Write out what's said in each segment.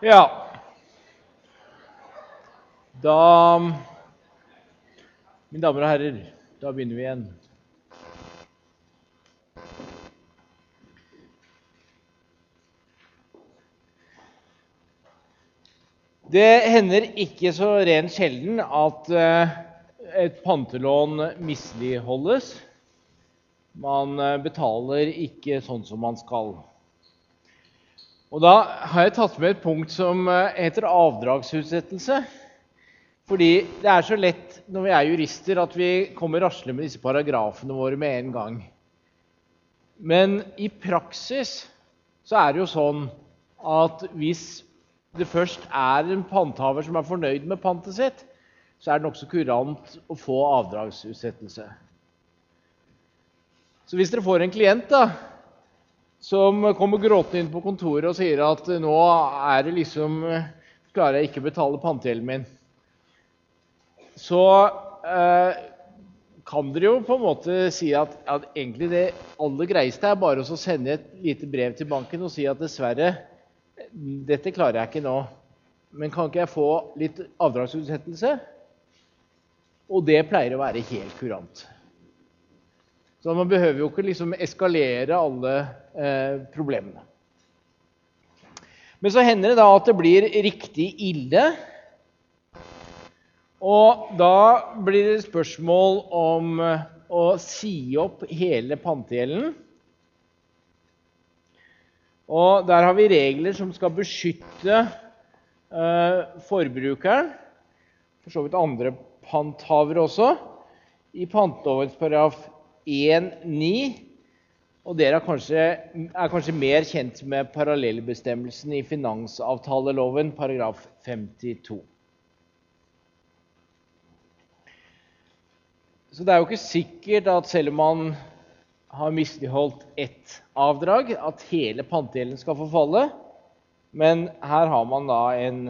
Ja. Da Mine damer og herrer, da begynner vi igjen. Det hender ikke så rent sjelden at eh, et pantelån misligholdes. Man eh, betaler ikke sånn som man skal. Og Da har jeg tatt med et punkt som eh, heter avdragsutsettelse. Fordi det er så lett når vi er jurister, at vi kommer rasle med disse paragrafene våre med en gang. Men i praksis så er det jo sånn at hvis det først er en panthaver som er fornøyd med pantet sitt, så er det nokså kurant å få avdragsutsettelse. Så hvis dere får en klient da, som kommer gråtende inn på kontoret og sier at nå er det liksom klarer jeg ikke å betale pantegjelden min, så eh, kan dere jo på en måte si at, at egentlig det aller greieste er bare å sende et lite brev til banken og si at dessverre, dette klarer jeg ikke nå, men kan ikke jeg få litt avdragsutsettelse? Og det pleier å være helt kurant. Så man behøver jo ikke liksom eskalere alle eh, problemene. Men så hender det da at det blir riktig ille. Og da blir det spørsmål om eh, å si opp hele pantegjelden. Og der har vi regler som skal beskytte eh, forbrukeren, for så vidt andre panthavere også, i pantelovens paragraf 1.9. Og dere er kanskje, er kanskje, mer kjent med parallellbestemmelsen i finansavtaleloven paragraf 52. Så det er jo ikke sikkert at selv om man har misligholdt ett avdrag, at hele pantegjelden skal forfalle. Men her har man da en,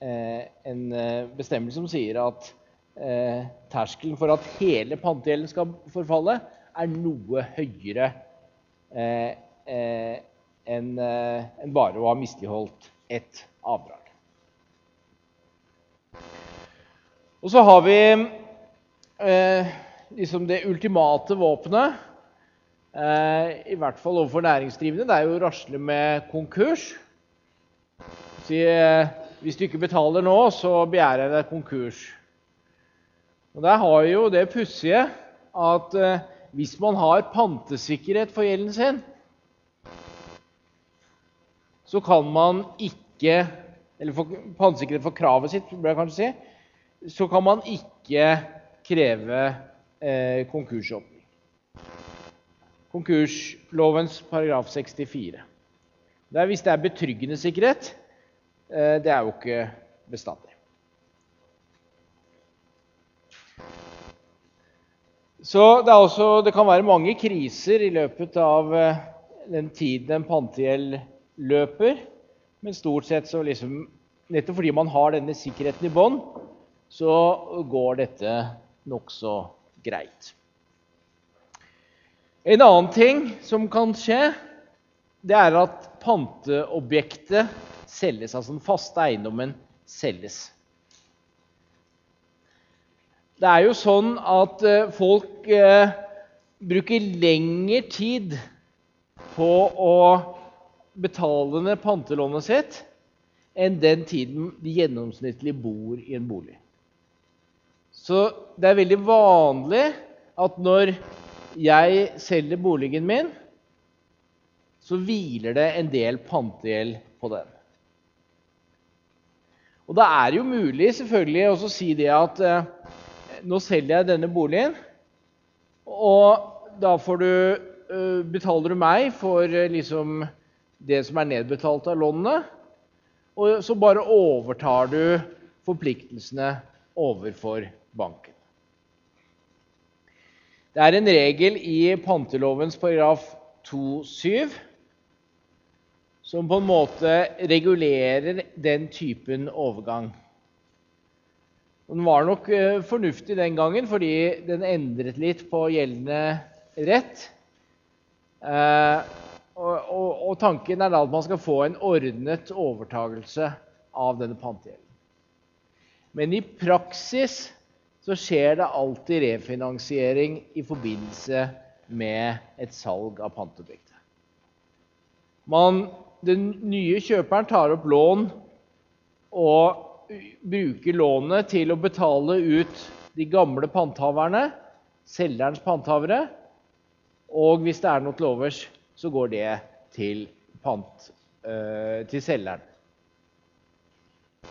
eh, en eh, bestemmelse som sier at eh, terskelen for at hele pantegjelden skal forfalle, er noe høyere eh, eh, enn eh, en bare å ha misligholdt ett avdrag. Og så har vi liksom det ultimate våpenet Eh, I hvert fall overfor næringsdrivende. Det er jo å rasle med konkurs. Si, eh, hvis du ikke betaler nå, så begjærer jeg deg konkurs. Og Der har jo det pussige at eh, hvis man har pantesikkerhet for gjelden sin, så kan man ikke Eller for, pantesikkerhet for kravet sitt, bør jeg kanskje si. Så kan man ikke kreve eh, konkursåpning konkurslovens paragraf 64. Det er hvis det er betryggende sikkerhet. Eh, det er jo ikke bestandig. Så det, også, det, kan være mange kriser i løpet av eh, den tiden en pantegjeld løper. Men stort sett så liksom Nettopp fordi man har denne sikkerheten i bånn, så går dette nokså greit. En annen ting som kan skje, det er at panteobjektet selges. Altså den faste eiendommen selges. Det er jo sånn at eh, folk eh, bruker lengre tid på å betale ned pantelånet sitt enn den tiden de gjennomsnittlig bor i en bolig. Så det er veldig vanlig at når jeg selger boligen min, så hviler det en del pantegjeld på den. Og Da er det jo mulig selvfølgelig å si det at eh, nå selger jeg denne boligen, og da du, eh, betaler du meg for liksom, det som er nedbetalt av lånene, og så bare overtar du forpliktelsene overfor banken. Det er en regel i pantelovens paragraf 2-7 som på en måte regulerer den typen overgang. Den var nok eh, fornuftig den gangen fordi den endret litt på gjeldende rett. Eh, og, og, og, tanken er da at man skal få en ordnet overtagelse av denne pantegjelden. Men i praksis så skjer det alltid refinansiering i forbindelse med et salg av panteobjektet. Man, den nye kjøperen tar opp lån og bruker lånet til å betale ut de gamle panthaverne, selgerens panthavere. Og hvis det er noe til overs, så går det til, pant, øh, til selgeren.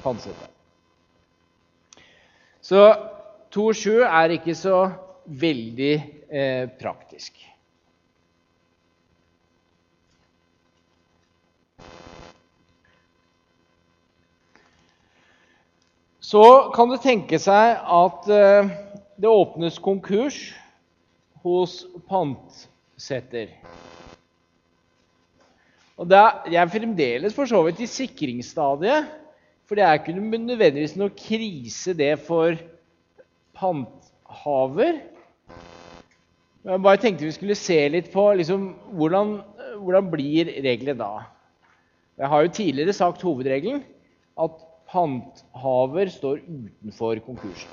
Pantsetteren. Så 2.7 er ikke så veldig eh, praktisk. Så kan det tenke seg at eh, det åpnes konkurs hos pantsetter. Og det er fremdeles for så vidt i sikringsstadiet. For det er ikke nødvendigvis noe krise, det for panthaver. Jeg bare tenkte vi skulle se litt på liksom, hvordan, hvordan blir reglene da. Jeg har jo tidligere sagt hovedregelen at panthaver står utenfor konkursen.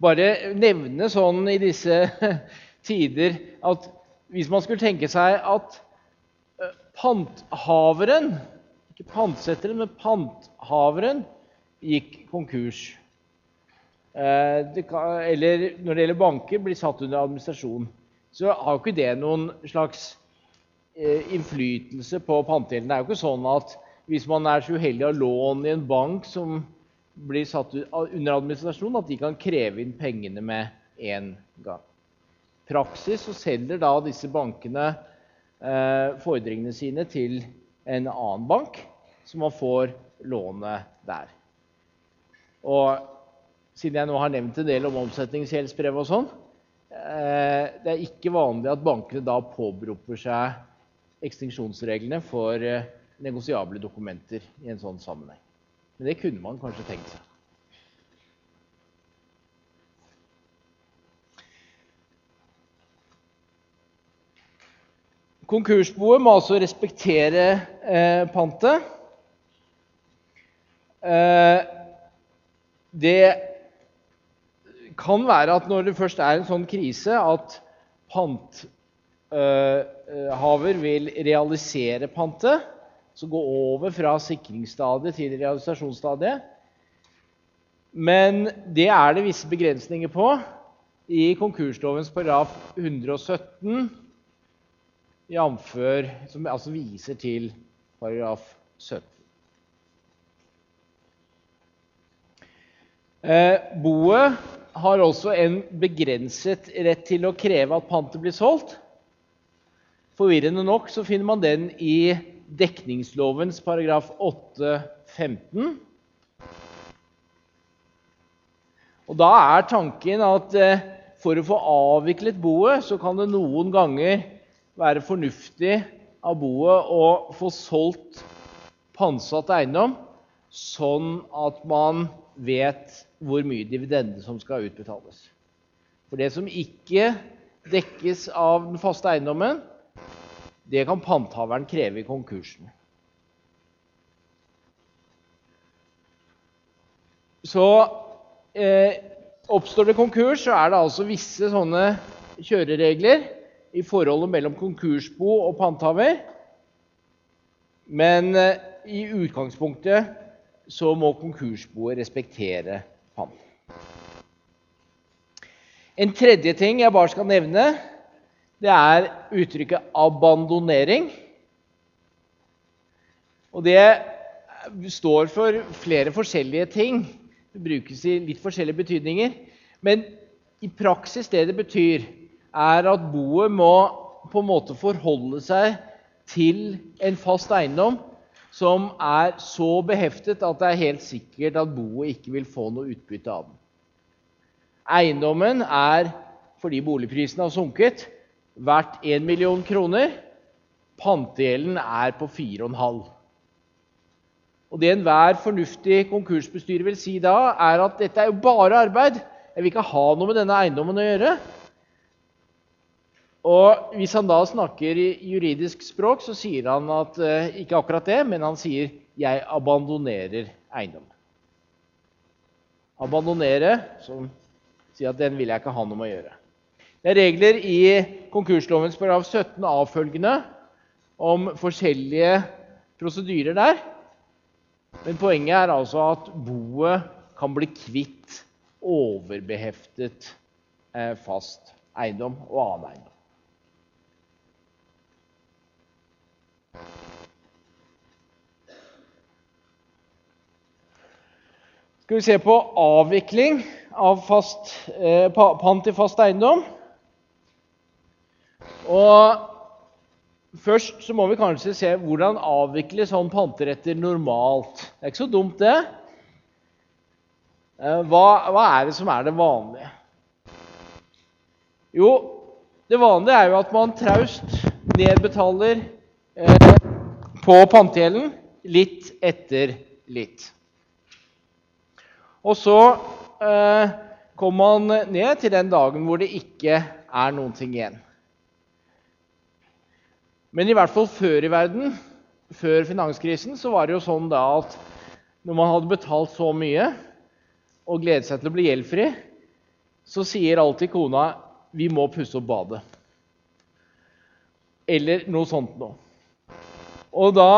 Bare nevne sånn i disse tider at hvis man skulle tenke seg at eh, panthaveren ikke pantsetteren, men panthaveren gikk konkurs. Eh, eller når det gjelder banker, blir satt under administrasjon. Så har jo ikke det noen slags eh, innflytelse på pantegjelden. Det er jo ikke sånn at hvis man er så uheldig å ha lån i en bank som blir satt under administrasjon, at de kan kreve inn pengene med en gang. Praksis så selger da disse bankene eh, fordringene sine til en annen bank, så man får lånet der. Og siden jeg nå har nevnt en del om omsetningsgjeldsbrev og sånn, eh, det er ikke vanlig at bankene da påberoper seg ekstinksjonsreglene for eh, negosiable dokumenter i en sånn sammenheng. Men det kunne man kanskje tenkt seg. Konkursboet må altså respektere eh, pantet. Eh, det kan være at når det først er en sånn krise at panthaver vil realisere pantet, så gå over fra sikringsstadiet til realisasjonsstadiet. Men det er det visse begrensninger på i konkurslovens paragraf 117 jamfør, som altså viser til paragraf 17. Eh, boet har også en begrenset rett til å kreve at pantet blir solgt. Forvirrende nok så finner man den i dekningslovens paragraf 8-15. Og Da er tanken at eh, for å få avviklet boet, så kan det noen ganger være fornuftig av boet å få solgt pantsatt eiendom, sånn at man vet hvor mye dividende som skal utbetales. For det som ikke dekkes av den faste eiendommen, det kan panthaveren kreve i konkursen. Så eh, oppstår det konkurs, så er det altså visse sånne kjøreregler i forholdet mellom konkursbo og panthaver. Men eh, i utgangspunktet så må konkursboet respektere panten. En tredje ting jeg bare skal nevne, det er uttrykket 'abandonering'. Og det står for flere forskjellige ting. Det brukes i litt forskjellige betydninger. Men i praksis det det betyr, er at boet må på en måte forholde seg til en fast eiendom som er så beheftet at det er helt sikkert at boet ikke vil få noe utbytte av den. Eiendommen er, fordi boligprisene har sunket, verdt 1 million kroner. Pantegjelden er på 4,5. Og Det enhver fornuftig konkursbestyrer vil si da, er at dette er jo bare arbeid. Jeg vil ikke ha noe med denne eiendommen å gjøre. Og Hvis han da snakker i juridisk språk, så sier han at eh, ikke akkurat det, men han sier jeg abandonerer eiendom. Abandonere, som sier at den vil jeg ikke ha noe med å gjøre. Det er regler i konkurslovens paragraf 17 avfølgende om forskjellige prosedyrer der. Men poenget er altså at boet kan bli kvitt overbeheftet eh, fast eiendom og annen eiendom. skal vi se på avvikling av fast, eh, pant i fast eiendom. Og Først så må vi kanskje se hvordan avvikles sånn panteretter normalt. Det er ikke så dumt, det. Eh, hva, hva er det som er det vanlige? Jo, det vanlige er jo at man traust nedbetaler eh, på pantegjelden litt etter litt. Og så eh, kommer man ned til den dagen hvor det ikke er noen ting igjen. Men i hvert fall før i verden, før finanskrisen, så var det jo sånn da at når man hadde betalt så mye og gledet seg til å bli gjeldfri, så sier alltid kona 'Vi må pusse opp badet'. Eller noe sånt noe. Og da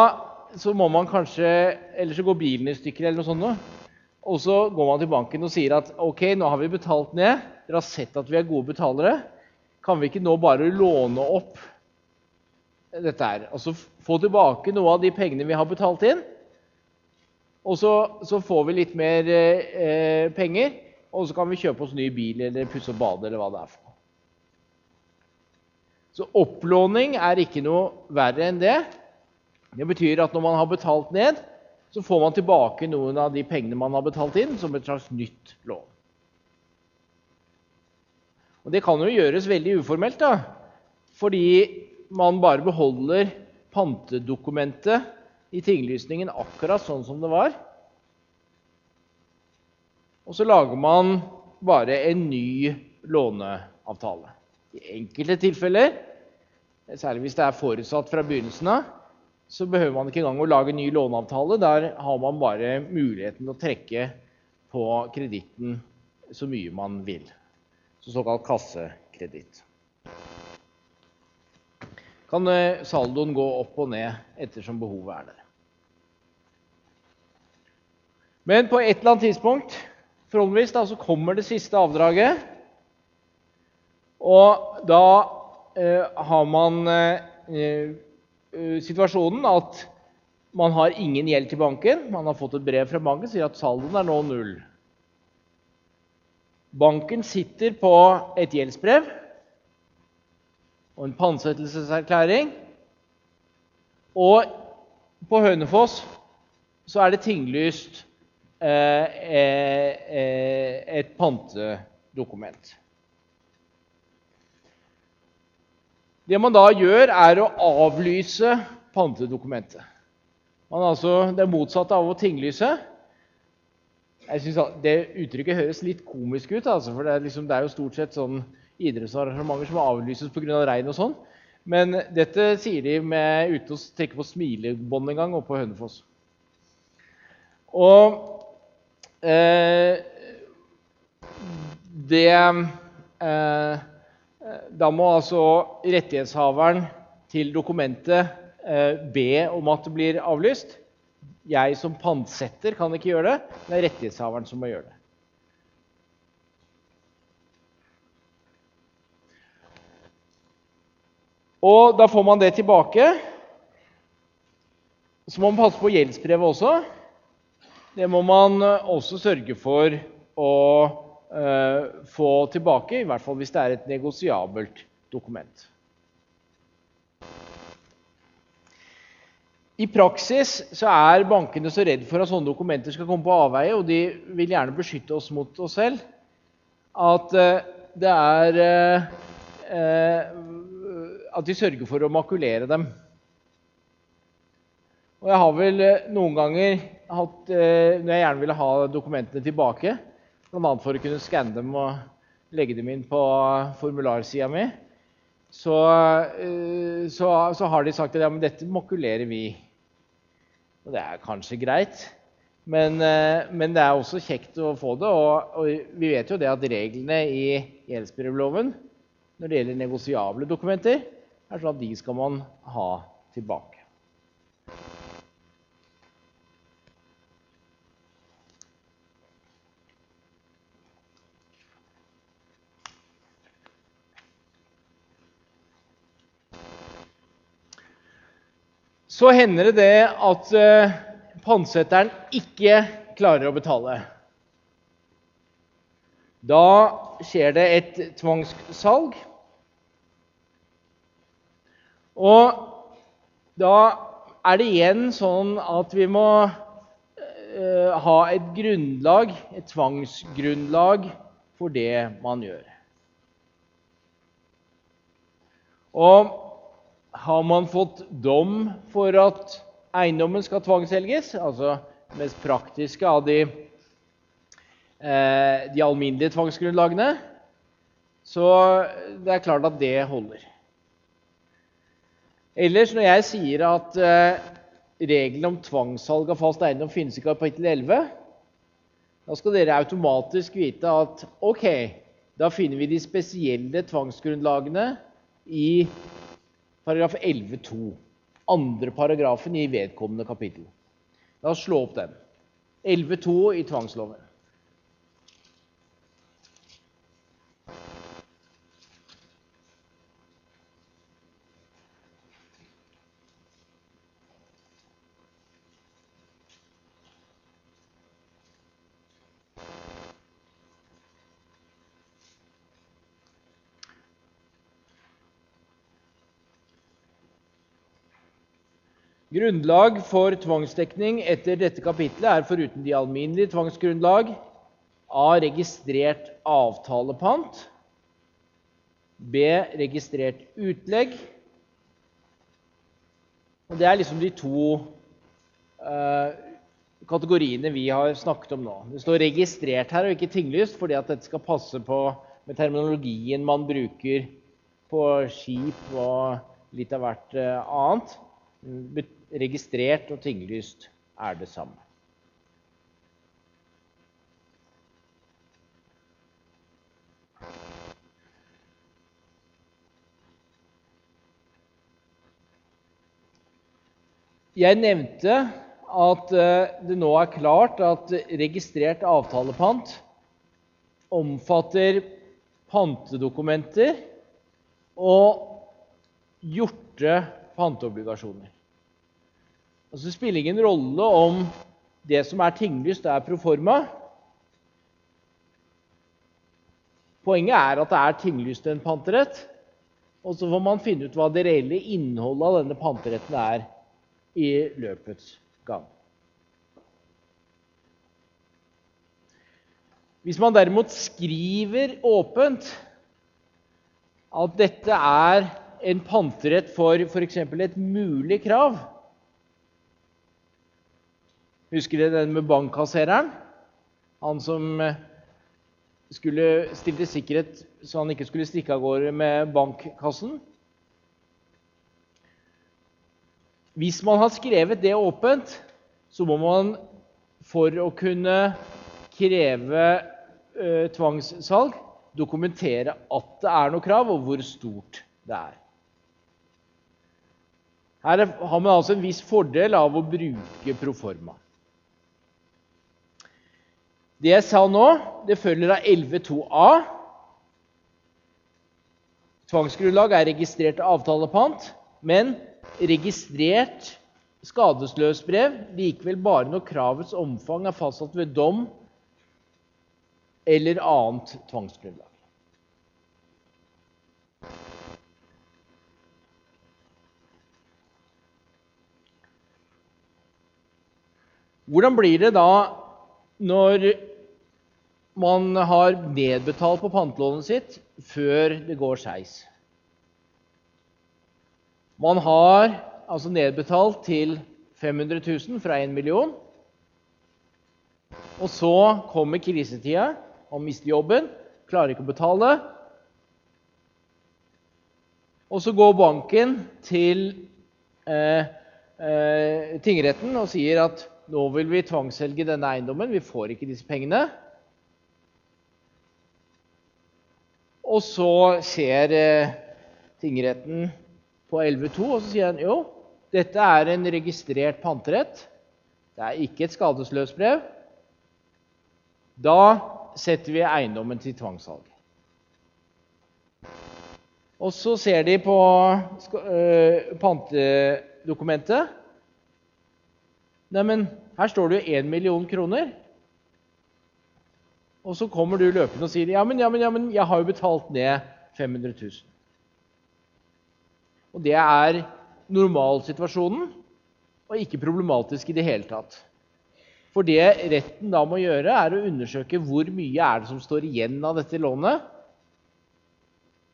så må man kanskje Eller så går bilen i stykker eller noe sånt noe. Og så går man til banken og sier at ok, nå har vi betalt ned. Dere har sett at vi er gode betalere. Kan vi ikke nå bare låne opp dette er. Altså få tilbake noe av de pengene vi har betalt inn. Og så, så får vi litt mer eh, penger, og så kan vi kjøpe oss ny bil eller pusse opp badet eller hva det er for noe. Så opplåning er ikke noe verre enn det. Det betyr at når man har betalt ned, så får man tilbake noen av de pengene man har betalt inn, som et slags nytt lån. Og Det kan jo gjøres veldig uformelt, da, fordi man bare beholder pantedokumentet i tinglysningen akkurat sånn som det var. Og så lager man bare en ny låneavtale. I enkelte tilfeller, særlig hvis det er forutsatt fra begynnelsen av, så behøver man ikke engang å lage en ny låneavtale. Der har man bare muligheten til å trekke på kreditten så mye man vil. Så såkalt kassekreditt. Kan eh, saldoen gå opp og ned ettersom behovet er der. Men på et eller annet tidspunkt forhåpentligvis da, så kommer det siste avdraget. Og da eh, har man eh, Eh, situasjonen at man har ingen gjeld til banken. Man har fått et brev fra banken som sier at saldoen er nå null. Banken sitter på et gjeldsbrev og en pantsettelseserklæring. Og på Hønefoss så er det tinglyst eh, eh, et pantedokument. Det man da gjør, er å avlyse pantedokumentet. Man altså, det er motsatt av å tinglyse. Jeg synes Det uttrykket høres litt komisk ut, altså, for det er, liksom, det er, jo stort sett sånn idrettsarrangementer som avlyses pga. regn og sånn. Men dette sier de med, uten å trekke på smilebånd engang oppe på Hønefoss. Og eh, det eh, da må altså rettighetshaveren til dokumentet eh, be om at det blir avlyst. Jeg som pantsetter kan ikke gjøre det. Det er rettighetshaveren som må gjøre det. Og da får man det tilbake. Så må man passe på gjeldsbrevet også. Det må man også sørge for å Eh, få tilbake, i hvert fall hvis det er et negosiabelt dokument. I praksis så er bankene så redd for at sånne dokumenter skal komme på avveie, og de vil gjerne beskytte oss mot oss selv, at eh, det er eh, At de sørger for å makulere dem. Og jeg har vel noen ganger hatt Når jeg gjerne ville ha dokumentene tilbake, Bl.a. for å kunne skanne dem og legge dem inn på formularsida mi. Så, eh, så, så, har de sagt at ja, men dette makulerer vi. Og det er kanskje greit. Men, eh, men, det er også kjekt å få det. Og, og, vi vet jo det at reglene i gjeldsbrevloven når det gjelder negosiable dokumenter, er sånn at de skal man ha tilbake. Så hender det det at uh, pantsetteren ikke klarer å betale. Da skjer det et tvangssalg. Og da er det igjen sånn at vi må uh, ha et grunnlag, et tvangsgrunnlag, for det man gjør. Og har man fått dom for at eiendommen skal tvangsselges, altså det mest praktiske av de, eh, de alminnelige tvangsgrunnlagene, så det er klart at det holder. Ellers, når jeg sier at eh, reglene om tvangssalg av fast eiendom finnes i kapittel 11, da skal dere automatisk vite at ok, da finner vi de spesielle tvangsgrunnlagene i paragraf 11-2. Andre paragrafen i vedkommende kapittel. La oss slå opp den. 11-2 i tvangsloven. Grunnlag for tvangsdekning etter dette kapitlet er foruten de alminnelige tvangsgrunnlag A. Registrert avtalepant. B. Registrert utlegg. Og Det er liksom de to uh, kategoriene vi har snakket om nå. Det står 'registrert' her og ikke 'tinglyst', fordi at dette skal passe på med terminologien man bruker på skip og litt av hvert uh, annet registrert og tinglyst er det samme. Jeg nevnte at eh, det nå er klart at registrert avtalepant omfatter pantedokumenter og gjorte panteobligasjoner. Altså, det spiller ingen rolle om det som er tinglyst, er proforma. Poenget er at det er tinglyst en panterett. Og så får man finne ut hva det reelle innholdet av denne panteretten er i løpets gang. Hvis man derimot skriver åpent at dette er en panterett for f.eks. et mulig krav, Husker dere den med bankkassereren? Han som eh, skulle stilte sikkerhet så han ikke skulle stikke av gårde med bankkassen. Hvis man har skrevet det åpent, så må man for å kunne kreve uh, tvangssalg dokumentere at det er noe krav, og hvor stort det er. Her har man altså en viss fordel av å bruke proforma. Det jeg sa nå, det følger av 11.2a. Tvangsgrunnlag er registrert avtalepant, men registrert skadesløsbrev likevel bare når kravets omfang er fastsatt ved dom eller annet tvangsgrunnlag. Hvordan blir det da når man har nedbetalt på pantelånet sitt før det går skeis. Man har altså nedbetalt til 500 000 fra 1 million. Og så kommer krisetida. Man mister jobben, klarer ikke å betale. Og så går banken til eh, eh, tingretten og sier at nå vil vi tvangsselge denne eiendommen, vi får ikke disse pengene. Og så ser eh, tingretten på 11.2, og så sier han jo, dette er en registrert panterett. Det er ikke et skadesløsbrev. Da setter vi eiendommen til tvangssalg. Og så ser de på uh, pantedokumentet. Neimen, her står det jo 1 million kroner. Og så kommer du løpende og sier ja, men, ja, men, ja, men jeg har jo betalt ned 500 000. Og det er normalsituasjonen og ikke problematisk i det hele tatt. For det retten da må gjøre, er å undersøke hvor mye er det som står igjen av dette lånet.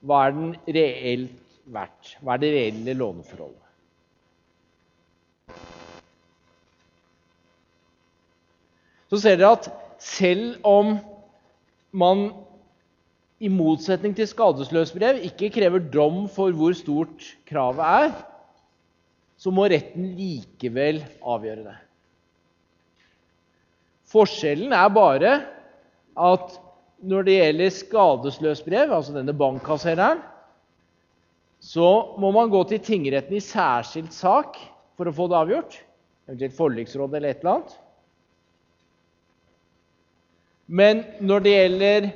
Hva er den reelt verdt? Hva er det reelle låneforholdet? Så ser dere at selv om man i motsetning til skadesløsbrev ikke krever dom for hvor stort kravet er, så må retten likevel avgjøre det. Forskjellen er bare at når det gjelder skadesløsbrev, altså denne bankkassereren, så må man gå til tingretten i særskilt sak for å få det avgjort. Eventuelt forliksråd eller et eller annet. Men når det gjelder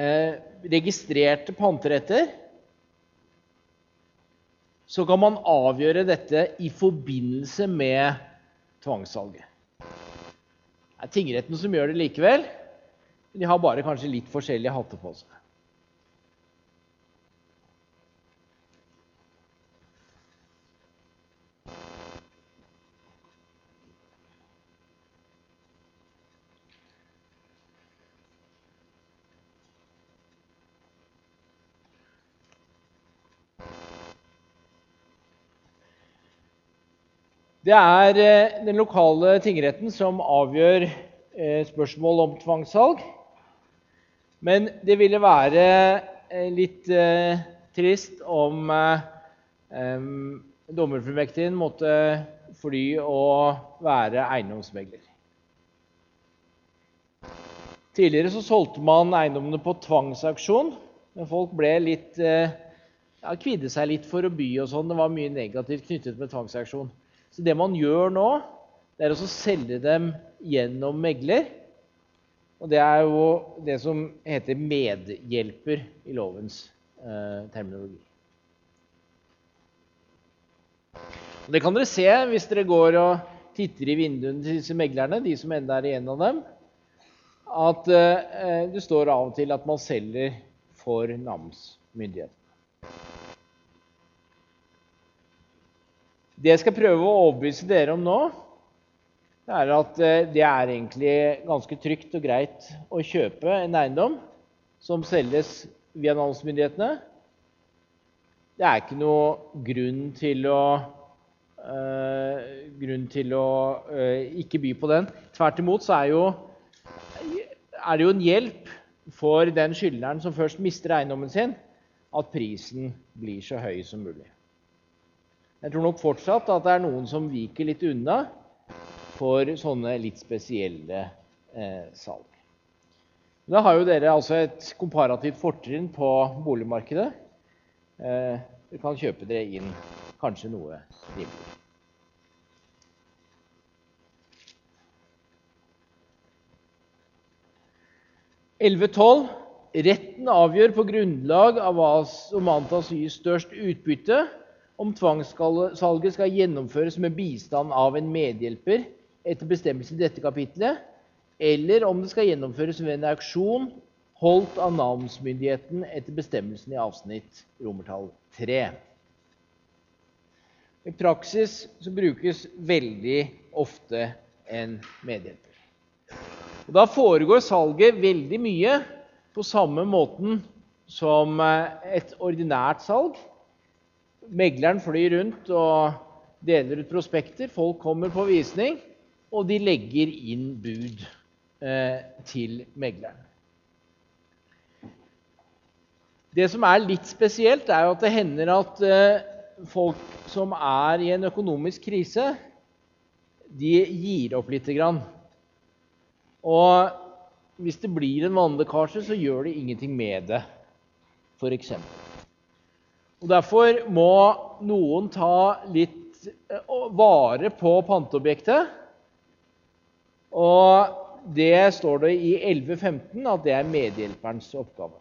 eh, registrerte panteretter, så kan man avgjøre dette i forbindelse med tvangssalget. Det er tingretten som gjør det likevel. Men de har bare kanskje litt forskjellige hatter på seg. Det er eh, den lokale tingretten som avgjør eh, spørsmål om tvangssalg. Men det ville være eh, litt trist om dommerfullmektigen måtte fly og være eiendomsmegler. Tidligere så solgte man eiendommene på tvangsauksjon, men folk ble litt, ja, kvidde seg litt for å by og sånn. Det var mye negativt knyttet med tvangsauksjon. Så det man gjør nå, det er å selge dem gjennom megler. Og det er jo det som heter medhjelper i lovens eh, terminologi. Og det kan dere se hvis dere går og titter i vinduene til disse meglerne, de som enda er igjen av dem, at eh, det står av og til at man selger for namsmyndigheten. Det jeg skal prøve å overbevise dere om nå, er at eh, det er egentlig ganske trygt og greit å kjøpe en eiendom som selges via namsmyndighetene. Det er ikke noe grunn til å, uh, grunn til å uh, ikke by på den. Tvert imot så er, jo, er det jo en hjelp for den skyldneren som først mister eiendommen sin, at prisen blir så høy som mulig. Jeg tror nok fortsatt at det er noen som viker litt unna for sånne litt spesielle eh, salg. Da har jo dere altså et komparativt fortrinn på boligmarkedet. Eh, dere kan kjøpe dere inn kanskje noe rimelig. Retten avgjør på grunnlag av hva som antas å gi størst utbytte, om tvangssalget skal gjennomføres med bistand av en medhjelper etter bestemmelsen i dette kapitlet, eller om det skal gjennomføres ved en auksjon holdt av namsmyndigheten etter bestemmelsen i avsnitt romertall 3. I praksis så brukes veldig ofte en medhjelper. Og da foregår salget veldig mye på samme måten som et ordinært salg. Megleren flyr rundt og deler ut prospekter. Folk kommer på visning, og de legger inn bud eh, til megleren. Det som er litt spesielt, er jo at det hender at eh, folk som er i en økonomisk krise, de gir opp lite grann. Og hvis det blir en vannlekkasje, så gjør de ingenting med det, f.eks. Og Derfor må noen ta litt eh, vare på panteobjektet. Og det står det i 11.15 at det er medhjelperens oppgave.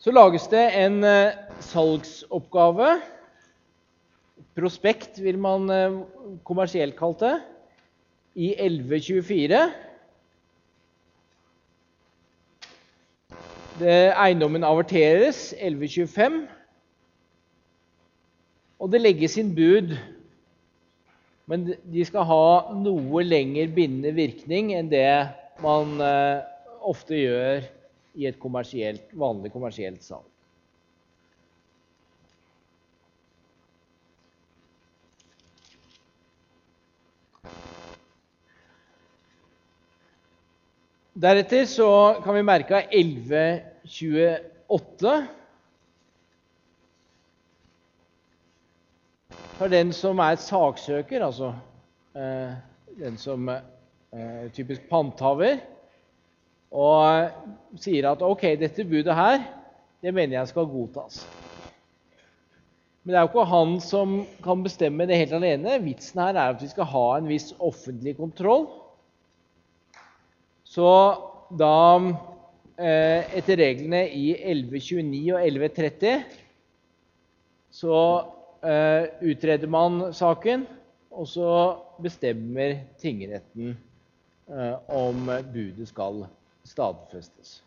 Så lages det en eh, salgsoppgave. Prospekt vil man eh, kommersielt kalt det. I 1124. Det, eiendommen averteres 1125. Og det legges inn bud. Men de skal ha noe lenger bindende virkning enn det man eh, ofte gjør i et kommersielt, vanlig kommersielt salg. Deretter så kan vi merke av 1128 For den som er saksøker, altså eh, den som er eh, typisk panthaver, og sier at ok, dette budet her, det mener jeg skal godtas. Men det er jo ikke han som kan bestemme det helt alene. Vitsen her er at vi skal ha en viss offentlig kontroll. Så da, eh, etter reglene i 1129 og 1130, så eh, utreder man saken, og så bestemmer tingretten eh, om budet skal stadfestes.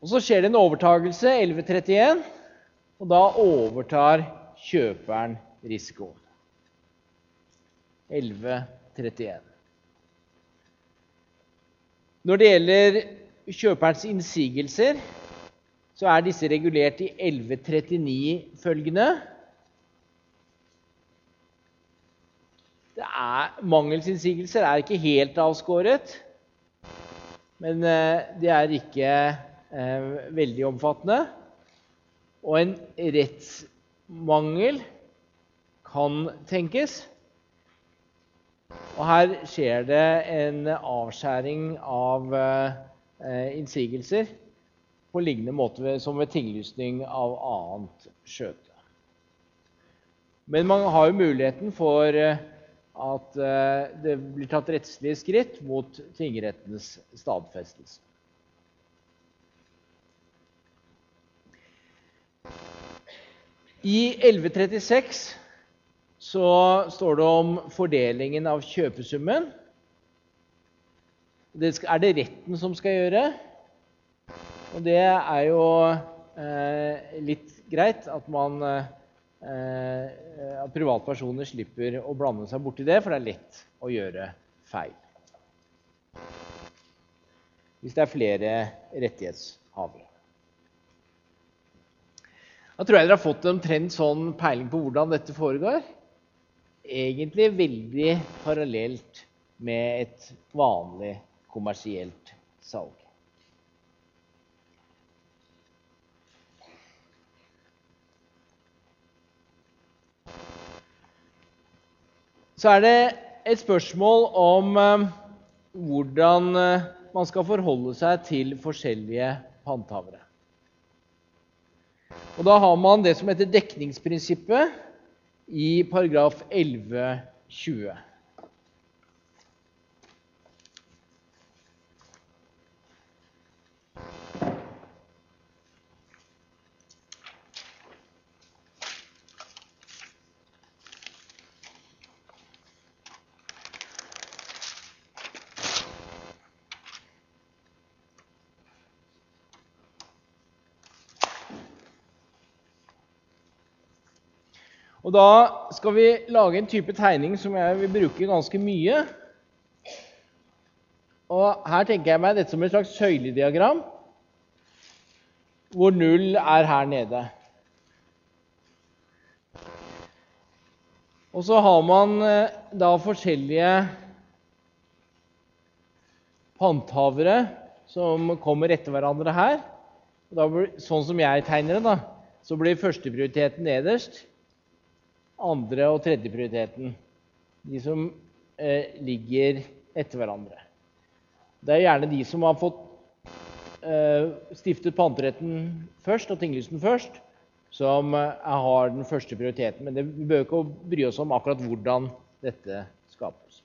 Og Så skjer det en overtagelse, 1131, og da overtar kjøperen risikoen. 1131. Når det gjelder kjøperens innsigelser, så er disse regulert i 1139 følgende. Det er, mangelsinnsigelser er ikke helt avskåret, men eh, det er ikke eh, veldig omfattende. Og en rettsmangel kan tenkes. Og her skjer det en avskjæring av eh, innsigelser på lignende måte som ved tinglysning av annet skjøte. Men man har jo muligheten for eh, at eh, det blir tatt rettslige skritt mot tingrettens stadfestelse. I 1136 så står det om fordelingen av kjøpesummen. Det er det retten som skal gjøre. Og det er jo eh, litt greit at man eh, at privatpersoner slipper å blande seg borti det, for det er lett å gjøre feil. Hvis det er flere rettighetshavere. Da tror jeg dere har fått omtrent sånn peiling på hvordan dette foregår. Egentlig veldig parallelt med et vanlig kommersielt salg. Så er det et spørsmål om eh, hvordan eh, man skal forholde seg til forskjellige panthavere. Og Da har man det som heter dekningsprinsippet i paragraf 1120. Og Da skal vi lage en type tegning som jeg vil bruke ganske mye. Og Her tenker jeg meg dette som et slags søylediagram, hvor null er her nede. Og så har man eh, da forskjellige panthavere som kommer etter hverandre her. Blir, sånn som jeg tegner det, da, så blir førsteprioriteten nederst. Andre- og tredjeprioriteten. De som eh, ligger etter hverandre. Det er gjerne de som har fått eh, stiftet panteretten først og tinglysten først, som eh, har den første prioriteten. Men det, vi bør ikke bry oss om akkurat hvordan dette skapes.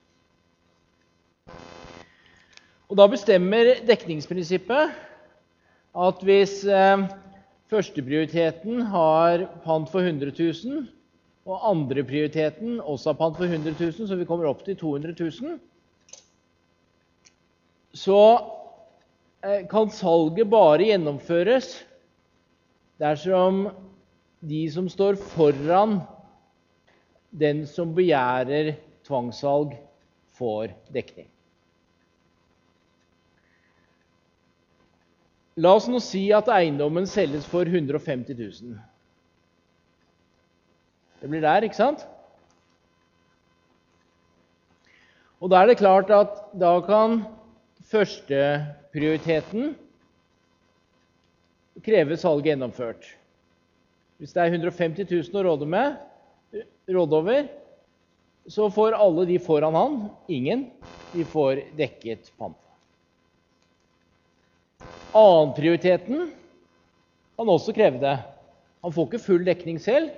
Og Da bestemmer dekningsprinsippet at hvis eh, førsteprioriteten har pant for 100 000, og andreprioriteten også har pant for 100 000, så vi kommer opp til 200 000, så eh, kan salget bare gjennomføres dersom de som står foran den som begjærer tvangssalg, får dekning. La oss nå si at eiendommen selges for 150 000. Det blir der, ikke sant? Og da er det klart at da kan førsteprioriteten kreve salget gjennomført. Hvis det er 150 000 å råde, med, råde over, så får alle de foran han ingen. De får dekket pant. Annenprioriteten kan også kreve det. Han får ikke full dekning selv,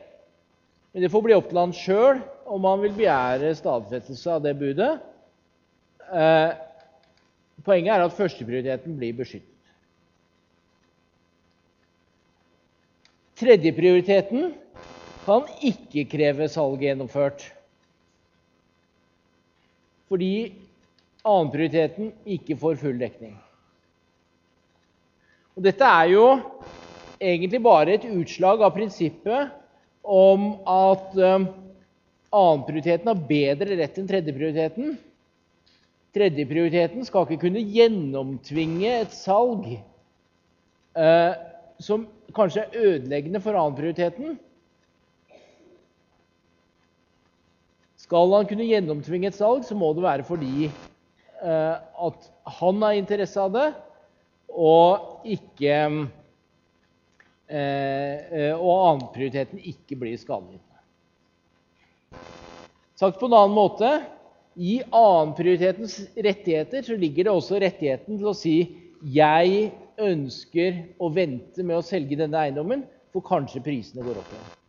men det får bli opp til han sjøl om han vil begjære stadfestelse av det budet. Eh, poenget er at førsteprioriteten blir beskyttet. Tredjeprioriteten kan ikke kreve salget gjennomført. Fordi annenprioriteten ikke får full dekning. Og dette er jo egentlig bare et utslag av prinsippet om at um, annenprioriteten har bedre rett enn tredjeprioriteten. Tredjeprioriteten skal ikke kunne gjennomtvinge et salg eh, som kanskje er ødeleggende for annenprioriteten. Skal han kunne gjennomtvinge et salg, så må det være fordi eh, at han har interesse av det, og ikke eh, og annenprioriteten ikke blir skadelidende. Sagt på en annen måte i annenprioritetens rettigheter så ligger det også rettigheten til å si jeg ønsker å vente med å selge denne eiendommen, for kanskje prisene går opp igjen.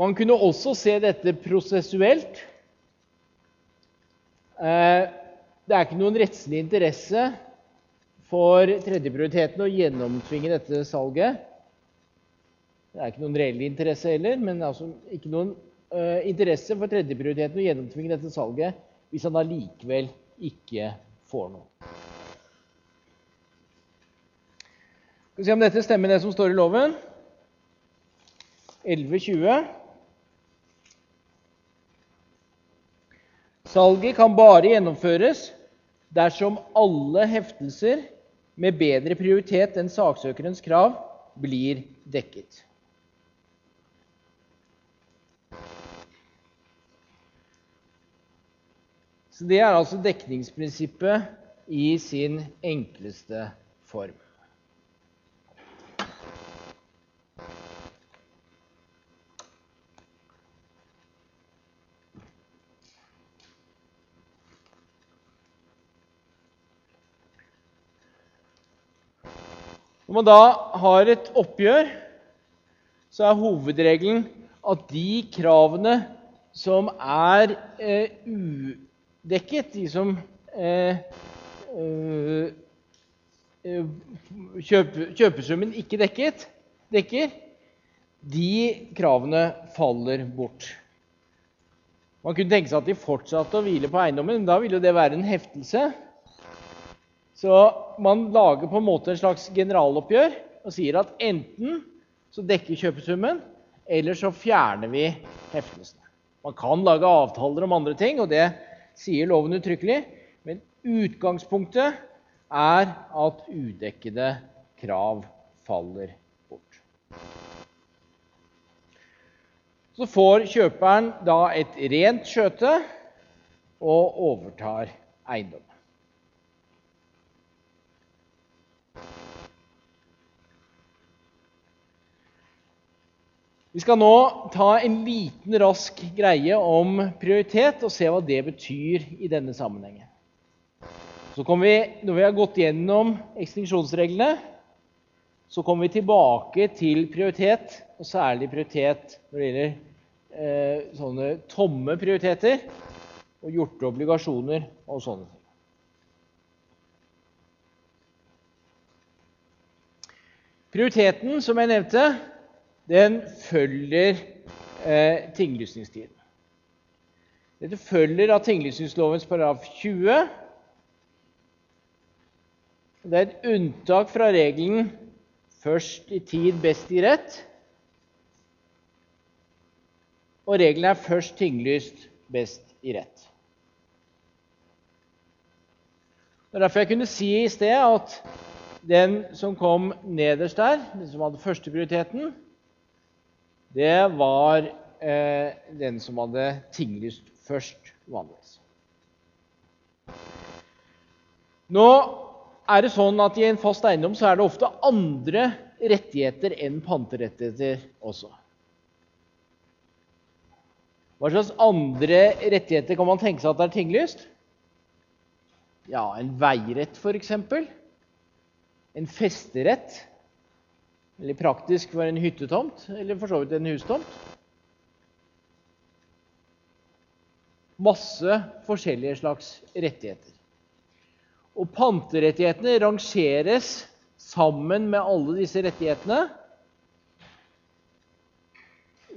Man kunne også se dette prosessuelt. Eh, det er ikke noen rettslig interesse for tredjeprioriteten å gjennomtvinge dette salget. Det er ikke noen reell interesse heller, men altså ikke noen uh, interesse for tredjeprioriteten å gjennomtvinge dette salget hvis han allikevel ikke får noe. Skal vi se om dette stemmer, det som står i loven. 11.20. Salget kan bare gjennomføres dersom alle heftelser med bedre prioritet enn saksøkerens krav blir dekket. Så Det er altså dekningsprinsippet i sin enkleste form. Når man da har et oppgjør, så er hovedregelen at de kravene som er eh, udekket, de som eh, eh, kjøp, kjøpesummen ikke dekket, dekker, de kravene faller bort. Man kunne tenke seg at de fortsatte å hvile på eiendommen, men da ville det være en heftelse. Så man lager på en måte en slags generaloppgjør og sier at enten så dekker kjøpesummen, eller så fjerner vi heftelsene. Man kan lage avtaler om andre ting, og det sier loven uttrykkelig. Men utgangspunktet er at udekkede krav faller bort. Så får kjøperen da et rent skjøte og overtar eiendommen. Vi skal nå ta en liten, rask greie om prioritet og se hva det betyr i denne sammenhengen. Så vi, Når vi har gått gjennom ekstinksjonsreglene, så kommer vi tilbake til prioritet, og særlig prioritet når det gjelder eh, sånne tomme prioriteter og gjorte obligasjoner og sånne ting. Prioriteten, som jeg nevnte, den følger eh, tinglysningstiden. Dette følger av tinglysningslovens paragraf 20. Det er et unntak fra regelen 'først i tid, best i rett'. Og regelen er 'først tinglyst, best i rett'. Det er derfor jeg kunne si i sted at den som kom nederst der, den som hadde førsteprioriteten, det var eh, den som hadde tinglyst først, vanligvis. Nå er det sånn at I en fast eiendom så er det ofte andre rettigheter enn panterettigheter også. Hva slags andre rettigheter kan man tenke seg at det er tinglyst? Ja, en veirett, f.eks. En festerett. Eller praktisk for en hyttetomt, eller for så vidt en hustomt. Masse forskjellige slags rettigheter. Og panterettighetene rangeres sammen med alle disse rettighetene.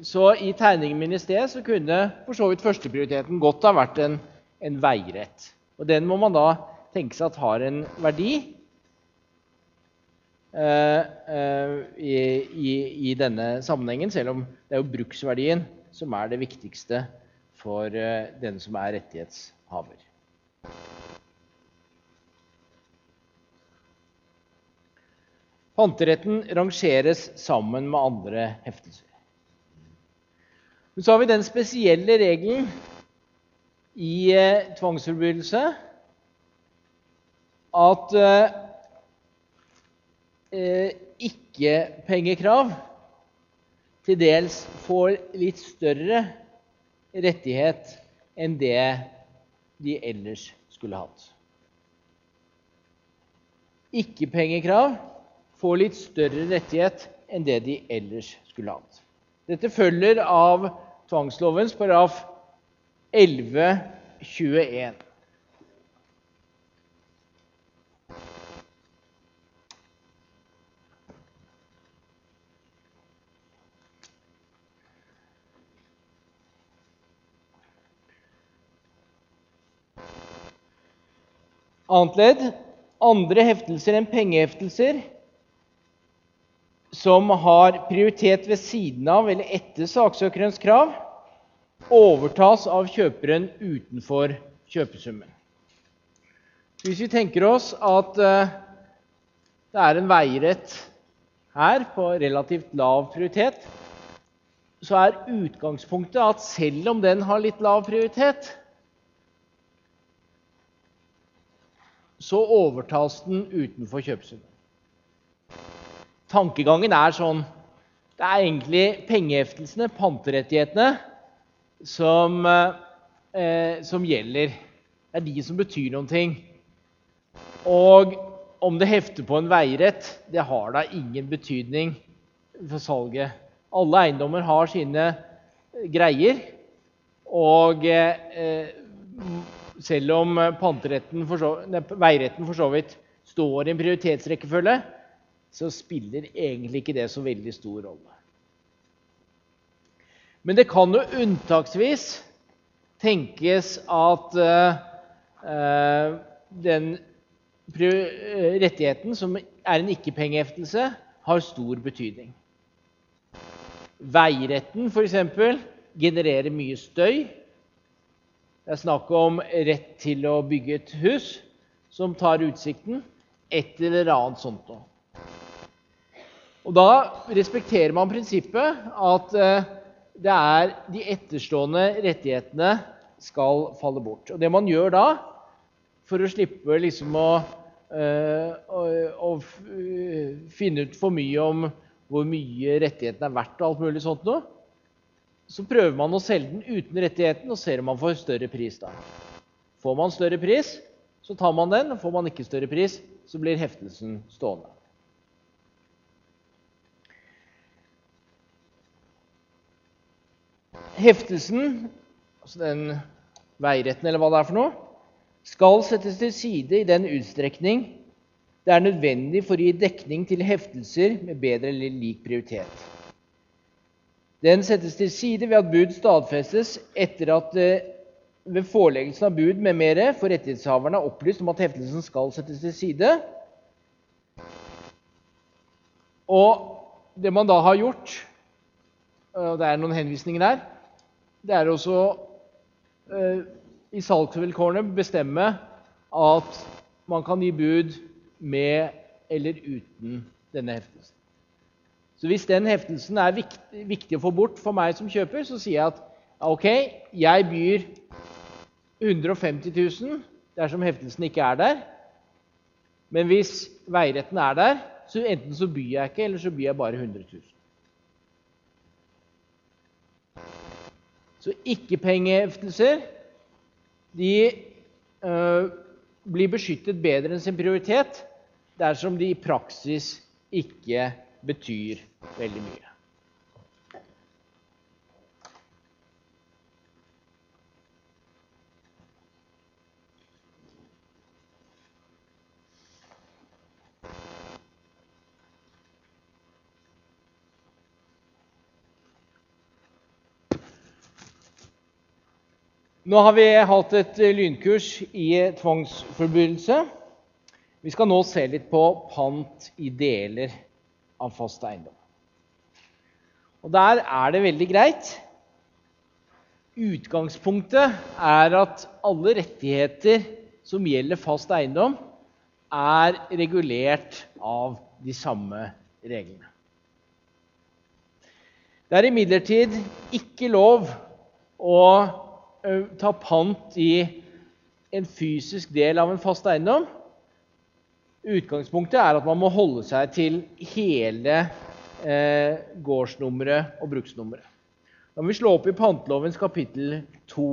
Så i tegningen min i sted så kunne for så vidt førsteprioriteten godt ha vært en, en veirett. Og den må man da tenke seg at har en verdi i, i, i, denne sammenhengen, selv om det er jo bruksverdien som er det viktigste for eh, den som er rettighetshaver. Panteretten rangeres sammen med andre heftelser. Men så har vi den spesielle regelen i eh, tvangsforbrytelse at eh, eh, ikke-pengekrav til dels får litt større rettighet enn det de ellers skulle hatt. Ikke-pengekrav får litt større rettighet enn det de ellers skulle hatt. Dette følger av tvangslovens paragraf 1121. Annet ledd andre heftelser enn pengeheftelser som har prioritet ved siden av eller etter saksøkerens krav, overtas av kjøperen utenfor kjøpesummen. Hvis vi tenker oss at eh, det er en veirett her på relativt lav prioritet, så er utgangspunktet at selv om den har litt lav prioritet, så overtas den utenfor kjøpesummen. Tankegangen er sånn Det er egentlig pengeheftelsene, panterettighetene, som, eh, som gjelder. Det er de som betyr noen ting. Og om det hefter på en veirett, det har da ingen betydning for salget. Alle eiendommer har sine greier. Og eh, selv om så, veiretten for så vidt står i en prioritetsrekkefølge, så spiller egentlig ikke det så veldig stor rolle. Men det kan jo unntaksvis tenkes at uh, den rettigheten, som er en ikke-pengeheftelse, har stor betydning. Veiretten f.eks. genererer mye støy Det er snakk om rett til å bygge et hus som tar utsikten. Et eller annet sånt noe. Og Da respekterer man prinsippet at eh, det er de etterstående rettighetene skal falle bort. Og Det man gjør da, for å slippe liksom å, uh, å, å finne ut for mye om hvor mye rettighetene er verdt, og alt mulig sånt noe, så prøver man å selge den uten rettigheten og ser om man får større pris da. Får man større pris, så tar man den. Får man ikke større pris, så blir heftelsen stående. Heftelsen, altså den veiretten eller hva det er for noe, skal settes til side i den utstrekning det er nødvendig for å gi dekning til heftelser med bedre eller lik prioritet. Den settes til side ved at bud stadfestes etter at det ved foreleggelsen av bud med mere for rettighetshaverne er opplyst om at heftelsen skal settes til side. Og det man da har gjort, og det er noen henvisninger her, det er også eh, i salgsvilkårene bestemme at man kan gi bud med eller uten denne heftelsen. Så hvis den heftelsen er viktig, viktig, å få bort for meg som kjøper, så sier jeg at ok, jeg byr 150 000 dersom heftelsen ikke er der. Men hvis veiretten er der, så enten så byr jeg ikke, eller så byr jeg bare 100 000. Så ikke-pengeheftelser de øh, blir beskyttet bedre enn sin prioritet dersom de i praksis ikke betyr veldig mye. Nå har vi hatt et lynkurs i tvangsforbrytelse. Vi skal nå se litt på pant i deler av fast eiendom. Og Der er det veldig greit. Utgangspunktet er at alle rettigheter som gjelder fast eiendom, er regulert av de samme reglene. Det er imidlertid ikke lov å ta pant i en fysisk del av en fast eiendom Utgangspunktet er at man må holde seg til hele eh, gårdsnummeret og bruksnummeret. Da må vi slå opp i pantelovens kapittel 2.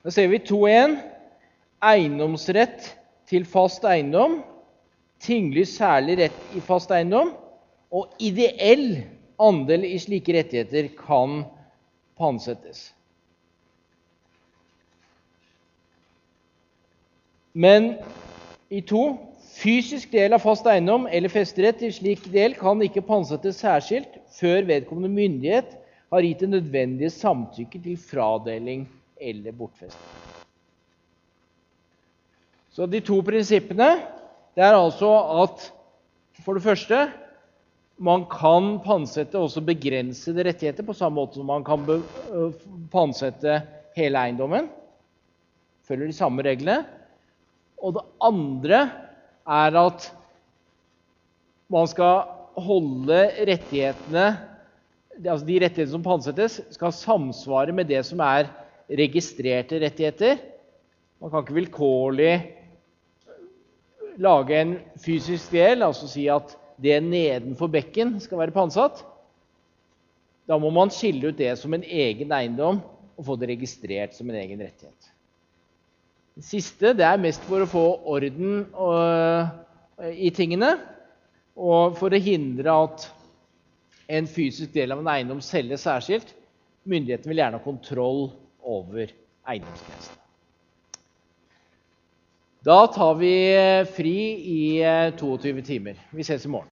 Da ser vi 2.1. Eiendomsrett til fast eiendom. Tinglig særlig rett i fast eiendom. Og ideell andel i slike rettigheter kan pantsettes. Men i 2.: fysisk del av fast eiendom eller festerett i slik del kan ikke pantsettes særskilt før vedkommende myndighet har gitt det nødvendige samtykke til fradeling eller bortfeste. Så de to prinsippene det er altså at for det første man kan pansette også begrensede rettigheter på samme måte som man kan pansette hele eiendommen. Følger de samme reglene. Og det andre er at man skal holde rettighetene altså De rettighetene som pantsettes, skal samsvare med det som er registrerte rettigheter. Man kan ikke vilkårlig lage en fysisk del, altså si at det nedenfor bekken skal være pantsatt. Da må man skille ut det som en egen eiendom og få det registrert som en egen rettighet. Det siste det er mest for å få orden øh, i tingene og for å hindre at en fysisk del av en eiendom selges særskilt. Myndighetene vil gjerne ha kontroll over eiendomsgrensene. Da tar vi fri i 22 eh, timer. Vi ses i morgen.